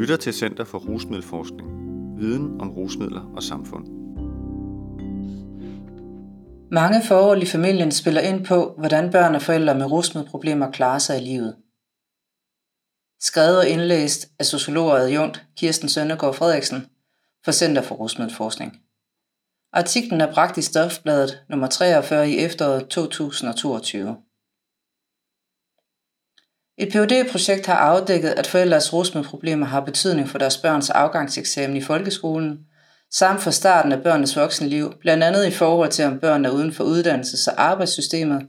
lytter til Center for Rusmiddelforskning. Viden om rusmidler og samfund. Mange forhold i familien spiller ind på, hvordan børn og forældre med rusmiddelproblemer klarer sig i livet. Skrevet og indlæst af sociolog og adjunkt Kirsten Søndergaard Frederiksen for Center for Rusmiddelforskning. Artiklen er bragt i Stofbladet nummer 43 i efteråret 2022. Et phd projekt har afdækket, at forældres rusmeproblemer har betydning for deres børns afgangseksamen i folkeskolen, samt for starten af børnenes voksenliv, blandt andet i forhold til, om børn er uden for uddannelses- og arbejdssystemet,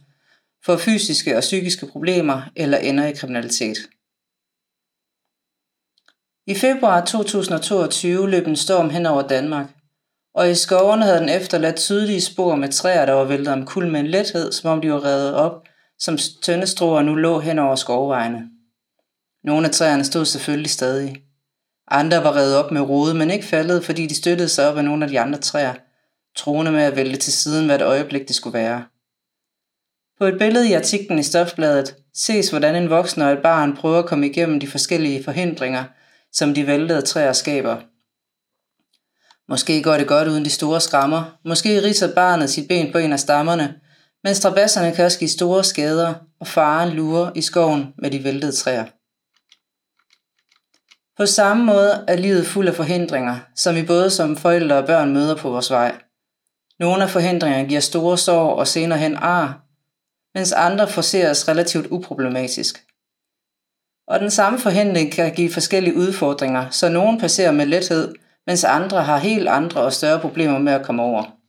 får fysiske og psykiske problemer eller ender i kriminalitet. I februar 2022 løb en storm hen over Danmark, og i skovene havde den efterladt tydelige spor med træer, der var væltet om kul med en lethed, som om de var revet op som tøndestråer nu lå hen over skovvejene. Nogle af træerne stod selvfølgelig stadig. Andre var revet op med rode, men ikke faldet, fordi de støttede sig op af nogle af de andre træer, troende med at vælte til siden hvert øjeblik det skulle være. På et billede i artiklen i Stofbladet ses, hvordan en voksen og et barn prøver at komme igennem de forskellige forhindringer, som de væltede træer skaber. Måske går det godt uden de store skrammer. Måske ridser barnet sit ben på en af stammerne, men strabasserne kan også give store skader, og faren lurer i skoven med de væltede træer. På samme måde er livet fuld af forhindringer, som vi både som forældre og børn møder på vores vej. Nogle af forhindringerne giver store sår og senere hen ar, mens andre forseres relativt uproblematisk. Og den samme forhindring kan give forskellige udfordringer, så nogle passerer med lethed, mens andre har helt andre og større problemer med at komme over.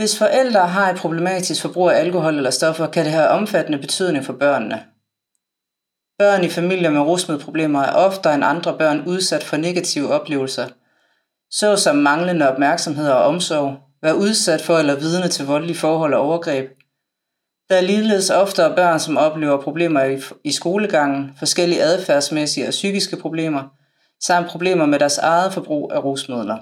Hvis forældre har et problematisk forbrug af alkohol eller stoffer, kan det have omfattende betydning for børnene. Børn i familier med rusmiddelproblemer er oftere end andre børn udsat for negative oplevelser, såsom manglende opmærksomhed og omsorg, være udsat for eller vidne til voldelige forhold og overgreb. Der er ligeledes oftere børn, som oplever problemer i, i skolegangen, forskellige adfærdsmæssige og psykiske problemer, samt problemer med deres eget forbrug af rusmidler.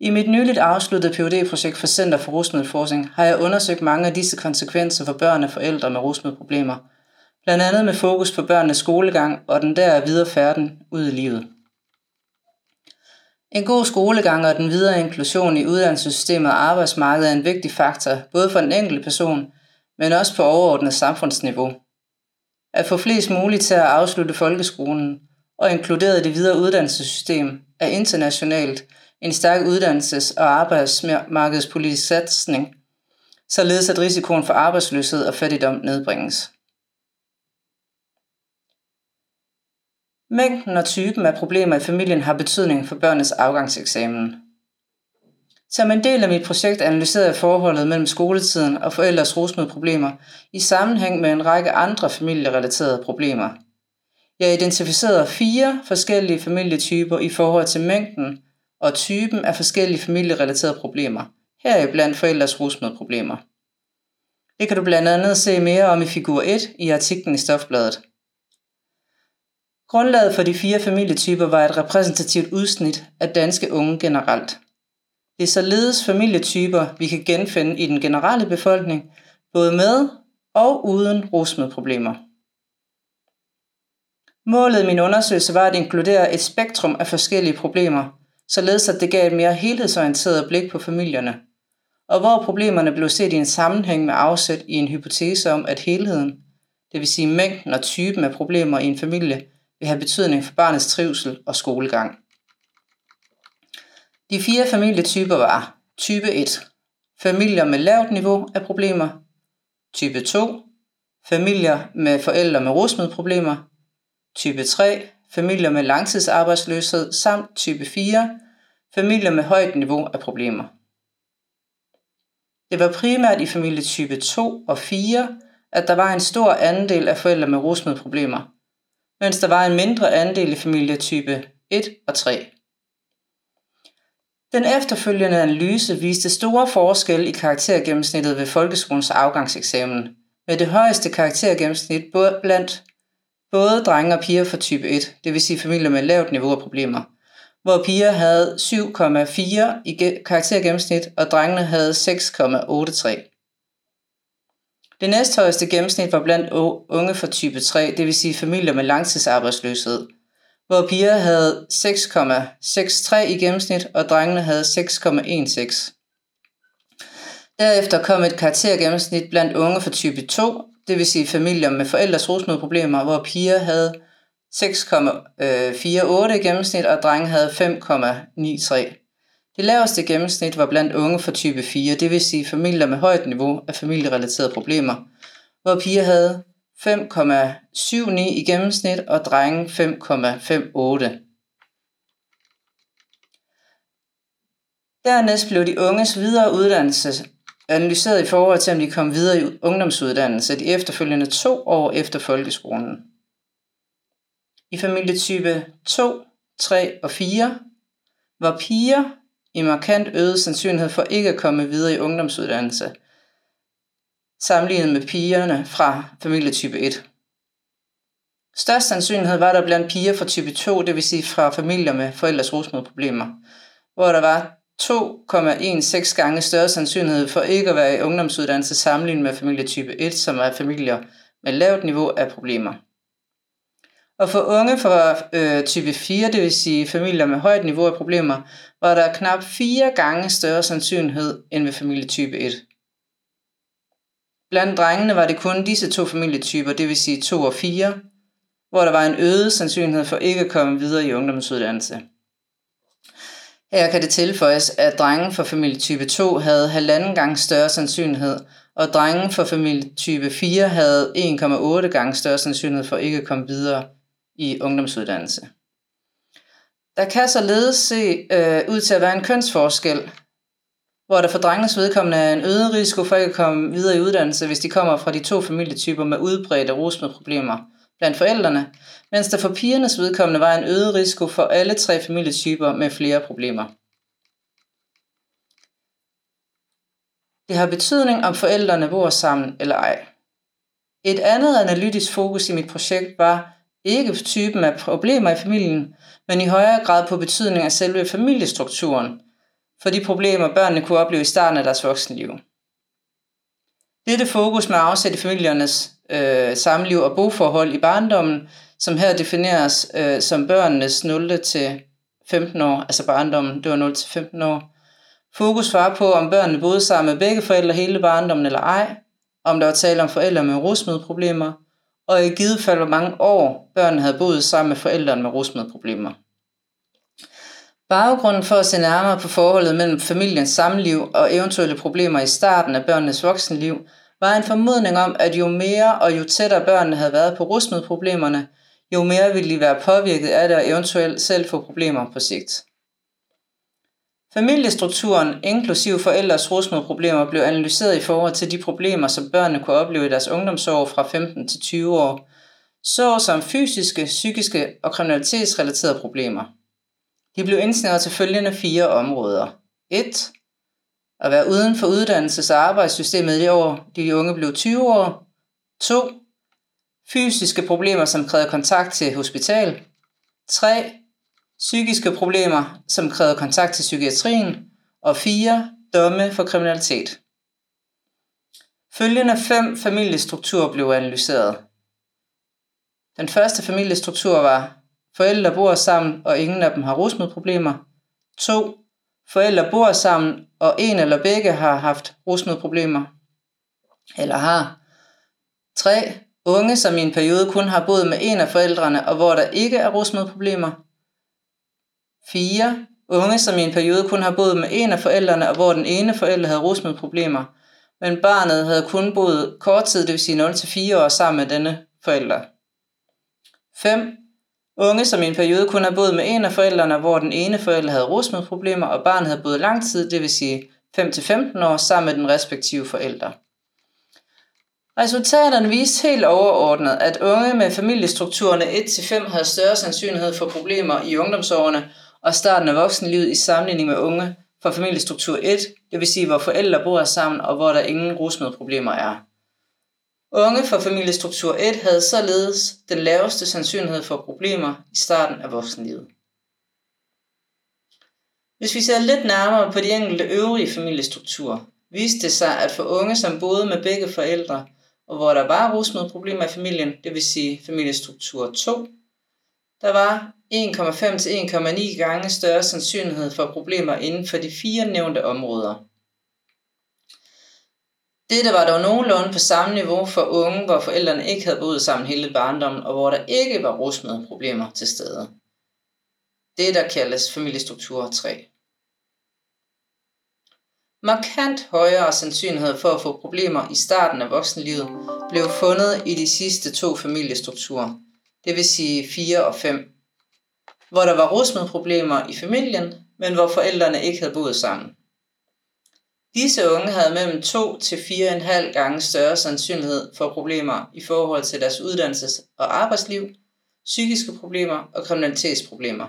I mit nyligt afsluttede phd projekt for Center for Rusmiddelforskning har jeg undersøgt mange af disse konsekvenser for børn og forældre med rusmiddelproblemer, blandt andet med fokus på børnenes skolegang og den der videre færden ud i livet. En god skolegang og den videre inklusion i uddannelsessystemet og arbejdsmarkedet er en vigtig faktor, både for den enkelte person, men også på overordnet samfundsniveau. At få flest muligt til at afslutte folkeskolen og inkludere det videre uddannelsessystem er internationalt en stærk uddannelses- og arbejdsmarkedspolitisk satsning, således at risikoen for arbejdsløshed og fattigdom nedbringes. Mængden og typen af problemer i familien har betydning for børnenes afgangseksamen. Som en del af mit projekt analyserede jeg forholdet mellem skoletiden og forældres rusmiddelproblemer i sammenhæng med en række andre familierelaterede problemer. Jeg identificerede fire forskellige familietyper i forhold til mængden og typen af forskellige familierelaterede problemer, heriblandt forældres rusmiddelproblemer. Det kan du blandt andet se mere om i figur 1 i artiklen i Stofbladet. Grundlaget for de fire familietyper var et repræsentativt udsnit af danske unge generelt. Det er således familietyper, vi kan genfinde i den generelle befolkning, både med og uden rusmiddelproblemer. Målet i min undersøgelse var at inkludere et spektrum af forskellige problemer, således at det gav et mere helhedsorienteret blik på familierne, og hvor problemerne blev set i en sammenhæng med afsæt i en hypotese om, at helheden, det vil sige mængden og typen af problemer i en familie, vil have betydning for barnets trivsel og skolegang. De fire familietyper var type 1, familier med lavt niveau af problemer, type 2, familier med forældre med rusmiddelproblemer, type 3, familier med langtidsarbejdsløshed samt type 4, familier med højt niveau af problemer. Det var primært i familie type 2 og 4, at der var en stor andel af forældre med rusmiddelproblemer, mens der var en mindre andel i familie type 1 og 3. Den efterfølgende analyse viste store forskelle i karaktergennemsnittet ved folkeskolens afgangseksamen, med det højeste karaktergennemsnit blandt både drenge og piger for type 1, det vil sige familier med lavt niveau af problemer, hvor piger havde 7,4 i karaktergennemsnit, og drengene havde 6,83. Det næsthøjeste gennemsnit var blandt unge for type 3, det vil sige familier med langtidsarbejdsløshed, hvor piger havde 6,63 i gennemsnit, og drengene havde 6,16. Derefter kom et karaktergennemsnit blandt unge for type 2, det vil sige familier med forældres rusmiddelproblemer, hvor piger havde 6,48 i gennemsnit, og drenge havde 5,93. Det laveste gennemsnit var blandt unge for type 4, det vil sige familier med højt niveau af familierelaterede problemer, hvor piger havde 5,79 i gennemsnit og drenge 5,58. Dernæst blev de unges videre uddannelse analyseret i forhold til, om de kom videre i ungdomsuddannelse de efterfølgende to år efter folkeskolen. I familietype 2, 3 og 4 var piger i markant øget sandsynlighed for ikke at komme videre i ungdomsuddannelse, sammenlignet med pigerne fra familietype 1. Størst sandsynlighed var der blandt piger fra type 2, det vil sige fra familier med forældres rusmiddelproblemer, hvor der var 2,16 gange større sandsynlighed for ikke at være i ungdomsuddannelse sammenlignet med familietype 1, som er familier med lavt niveau af problemer. Og for unge fra øh, type 4, det vil sige familier med højt niveau af problemer, var der knap fire gange større sandsynlighed end ved familietype 1. Blandt drengene var det kun disse to familietyper, det vil sige 2 og 4, hvor der var en øget sandsynlighed for ikke at komme videre i ungdomsuddannelse. Her kan det tilføjes, at drengen for familietype 2 havde halvanden gang større sandsynlighed, og drengen for familietype 4 havde 1,8 gange større sandsynlighed for ikke at komme videre i ungdomsuddannelse. Der kan således se øh, ud til at være en kønsforskel, hvor der for drengenes vedkommende er en øget risiko for ikke at komme videre i uddannelse, hvis de kommer fra de to familietyper med udbredte rusmiddelproblemer blandt forældrene, mens der for pigernes vedkommende var en øget risiko for alle tre familietyper med flere problemer. Det har betydning, om forældrene bor sammen eller ej. Et andet analytisk fokus i mit projekt var ikke på typen af problemer i familien, men i højere grad på betydning af selve familiestrukturen, for de problemer børnene kunne opleve i starten af deres voksenliv. Dette fokus med afsæt i familiernes øh, samliv og boforhold i barndommen, som her defineres øh, som børnenes 0 til 15 år, altså barndommen, det var 0 til 15 år. Fokus var på, om børnene boede sammen med begge forældre hele barndommen eller ej, om der var tale om forældre med rusmiddelproblemer, og i givet fald hvor mange år børnene havde boet sammen med forældrene med rusmiddelproblemer. Baggrunden for at se nærmere på forholdet mellem familiens samliv og eventuelle problemer i starten af børnenes voksenliv, var en formodning om, at jo mere og jo tættere børnene havde været på rusmiddelproblemerne, jo mere ville de være påvirket af det og eventuelt selv få problemer på sigt. Familiestrukturen, inklusiv forældres rusmiddelproblemer, blev analyseret i forhold til de problemer, som børnene kunne opleve i deres ungdomsår fra 15 til 20 år, såsom fysiske, psykiske og kriminalitetsrelaterede problemer. De blev indsnævret til følgende fire områder. 1. At være uden for uddannelses- og arbejdssystemet i år, de unge blev 20 år. 2. Fysiske problemer, som krævede kontakt til hospital. 3 psykiske problemer, som krævede kontakt til psykiatrien, og 4. Domme for kriminalitet. Følgende fem familiestrukturer blev analyseret. Den første familiestruktur var, forældre bor sammen, og ingen af dem har rusmiddelproblemer. 2. Forældre bor sammen, og en eller begge har haft rusmiddelproblemer. Eller har. 3. Unge, som i en periode kun har boet med en af forældrene, og hvor der ikke er rusmiddelproblemer. 4. Unge, som i en periode kun har boet med en af forældrene, og hvor den ene forælder havde rusmiddelproblemer, men barnet havde kun boet kort tid, det vil sige 0-4 år sammen med denne forælder. 5. Unge, som i en periode kun har boet med en af forældrene, hvor den ene forælder havde rusmiddelproblemer, og barnet havde boet lang tid, det vil sige 5-15 år, sammen med den respektive forælder. Resultaterne viste helt overordnet, at unge med familiestrukturerne 1-5 havde større sandsynlighed for problemer i ungdomsårene, og starten af voksenlivet i sammenligning med unge fra familiestruktur 1, det vil sige, hvor forældre bor sammen og hvor der ingen rusmiddelproblemer er. Unge fra familiestruktur 1 havde således den laveste sandsynlighed for problemer i starten af voksenlivet. Hvis vi ser lidt nærmere på de enkelte øvrige familiestrukturer, viste det sig, at for unge, som boede med begge forældre, og hvor der var rusmiddelproblemer i familien, det vil sige familiestruktur 2, der var 1,5 til 1,9 gange større sandsynlighed for problemer inden for de fire nævnte områder. Dette var dog nogenlunde på samme niveau for unge, hvor forældrene ikke havde boet sammen hele barndommen, og hvor der ikke var rusmiddelproblemer til stede. Det, der kaldes familiestruktur 3. Markant højere sandsynlighed for at få problemer i starten af voksenlivet blev fundet i de sidste to familiestrukturer, det vil sige 4 og 5, hvor der var rusmiddelproblemer i familien, men hvor forældrene ikke havde boet sammen. Disse unge havde mellem 2 til 4,5 gange større sandsynlighed for problemer i forhold til deres uddannelses- og arbejdsliv, psykiske problemer og kriminalitetsproblemer.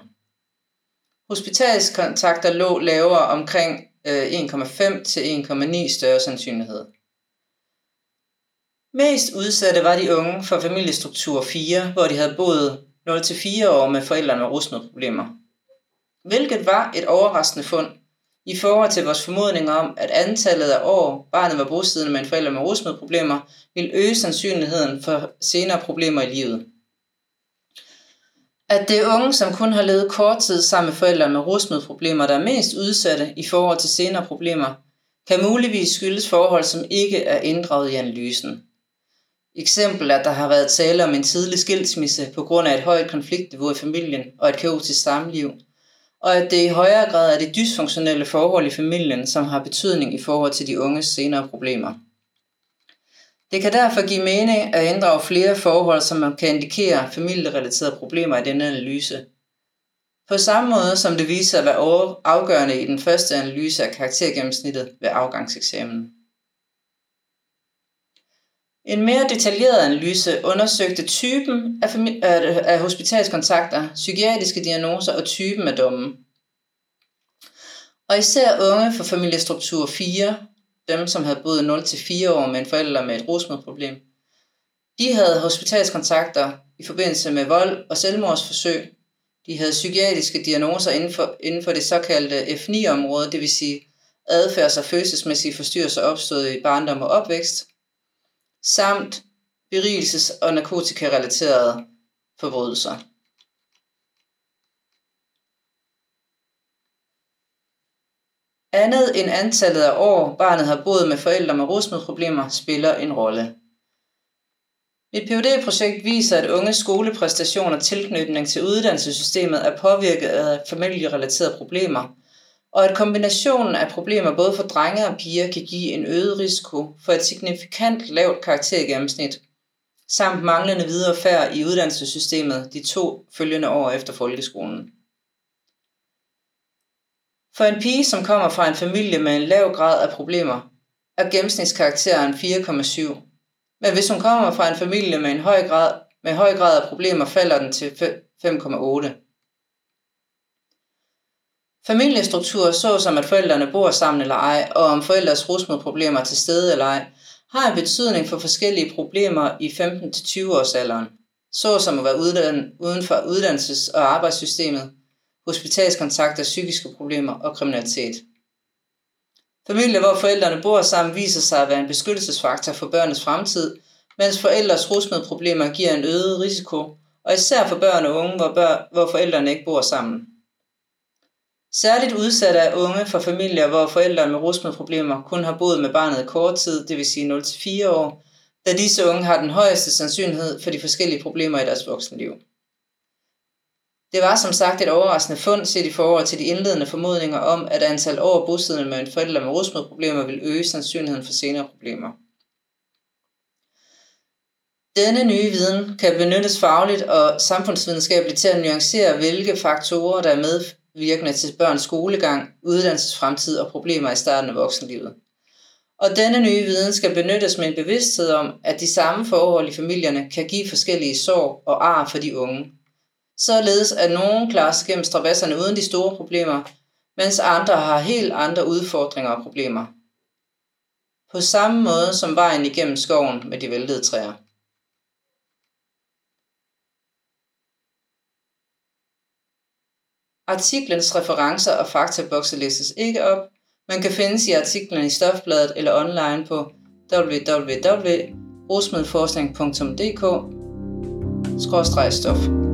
Hospitalskontakter lå lavere omkring øh, 1,5 til 1,9 større sandsynlighed. Mest udsatte var de unge fra familiestruktur 4, hvor de havde boet 0-4 år med forældrene med rusmiddelproblemer. Hvilket var et overraskende fund i forhold til vores formodning om, at antallet af år, barnet var bosiddende med en forælder med rusmiddelproblemer, vil øge sandsynligheden for senere problemer i livet. At det er unge, som kun har levet kort tid sammen med forældre med rusmiddelproblemer, der er mest udsatte i forhold til senere problemer, kan muligvis skyldes forhold, som ikke er inddraget i analysen. Eksempel at der har været tale om en tidlig skilsmisse på grund af et højt konfliktniveau i familien og et kaotisk samliv, og at det i højere grad er de dysfunktionelle forhold i familien, som har betydning i forhold til de unges senere problemer. Det kan derfor give mening at inddrage flere forhold, som man kan indikere familierelaterede problemer i denne analyse. På samme måde som det viser at være afgørende i den første analyse af karaktergennemsnittet ved afgangseksamen. En mere detaljeret analyse undersøgte typen af, øh, af hospitalskontakter, psykiatriske diagnoser og typen af domme. Og især unge fra familiestruktur 4, dem som havde boet 0-4 år med en forælder med et rusmiddelproblem, de havde hospitalskontakter i forbindelse med vold og selvmordsforsøg. De havde psykiatriske diagnoser inden for, inden for det såkaldte F9-område, det vil sige adfærds- og følelsesmæssige forstyrrelser opstået i barndom og opvækst – samt berigelses- og narkotikarelaterede forbrydelser. Andet end antallet af år, barnet har boet med forældre med rusmiddelproblemer, spiller en rolle. Mit phd projekt viser, at unge skolepræstationer tilknytning til uddannelsessystemet er påvirket af familierelaterede problemer, og at kombinationen af problemer både for drenge og piger kan give en øget risiko for et signifikant lavt karaktergennemsnit, samt manglende viderefærd i uddannelsessystemet de to følgende år efter folkeskolen. For en pige, som kommer fra en familie med en lav grad af problemer, er gennemsnitskarakteren 4,7. Men hvis hun kommer fra en familie med en høj grad, med høj grad af problemer, falder den til 5,8. Familiestrukturer, såsom at forældrene bor sammen eller ej, og om forældres rusmiddelproblemer er til stede eller ej, har en betydning for forskellige problemer i 15-20 års alderen, såsom at være uden for uddannelses- og arbejdssystemet, hospitalskontakter, psykiske problemer og kriminalitet. Familier, hvor forældrene bor sammen, viser sig at være en beskyttelsesfaktor for børnenes fremtid, mens forældres rusmiddelproblemer giver en øget risiko, og især for børn og unge, hvor, bør, hvor forældrene ikke bor sammen. Særligt udsatte er unge fra familier, hvor forældrene med rusmiddelproblemer kun har boet med barnet i kort tid, det vil sige 0-4 år, da disse unge har den højeste sandsynlighed for de forskellige problemer i deres voksenliv. Det var som sagt et overraskende fund set i forhold til de indledende formodninger om, at antal år bosiddende med en forælder med rusmiddelproblemer vil øge sandsynligheden for senere problemer. Denne nye viden kan benyttes fagligt og samfundsvidenskabeligt til at nuancere, hvilke faktorer, der er med virkende til børns skolegang, uddannelsesfremtid og problemer i starten af voksenlivet. Og denne nye viden skal benyttes med en bevidsthed om, at de samme forhold i familierne kan give forskellige sorg og ar for de unge. Således at nogen klarer sig gennem strabasserne uden de store problemer, mens andre har helt andre udfordringer og problemer. På samme måde som vejen igennem skoven med de væltede træer. Artiklens referencer og faktabokse læses ikke op, men kan findes i artiklen i Stofbladet eller online på www.rosmedforskning.dk-stof.